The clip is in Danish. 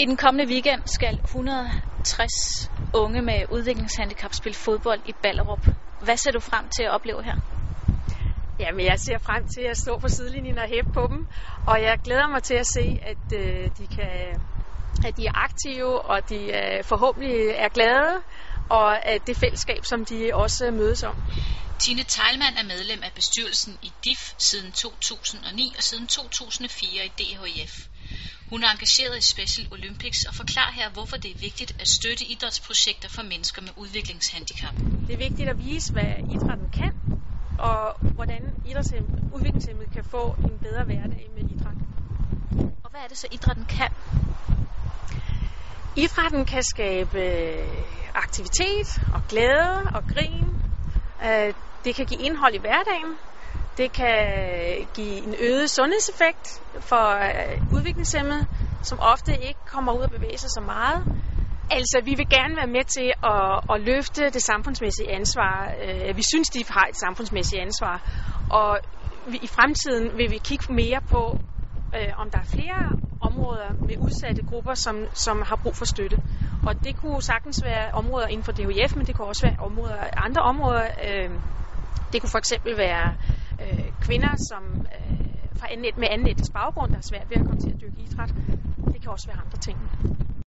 I den kommende weekend skal 160 unge med udviklingshandicap spille fodbold i Ballerup. Hvad ser du frem til at opleve her? Jamen, jeg ser frem til at stå på sidelinjen og hæppe på dem, og jeg glæder mig til at se, at øh, de kan at de er aktive, og de øh, forhåbentlig er glade, og at det fællesskab, som de også mødes om. Tine Teilmann er medlem af bestyrelsen i DIF siden 2009 og siden 2004 i DHF. Hun er engageret i Special Olympics og forklarer her, hvorfor det er vigtigt at støtte idrætsprojekter for mennesker med udviklingshandicap. Det er vigtigt at vise, hvad idrætten kan, og hvordan udviklingshemmede kan få en bedre hverdag med idræt. Og hvad er det så, idrætten kan? Idrætten kan skabe aktivitet og glæde og grin. Øh, det kan give indhold i hverdagen. Det kan give en øget sundhedseffekt for øh, udviklingshemmede, som ofte ikke kommer ud og bevæger sig så meget. Altså, vi vil gerne være med til at, at løfte det samfundsmæssige ansvar. Øh, vi synes, de har et samfundsmæssigt ansvar. Og i fremtiden vil vi kigge mere på, øh, om der er flere områder med udsatte grupper, som, som har brug for støtte. Og det kunne sagtens være områder inden for DHF, men det kunne også være områder, andre områder. det kunne for eksempel være øh, kvinder, som øh, fra anden, med anden etnisk baggrund, der er svært ved at komme til at dyrke idræt. Det kan også være andre ting.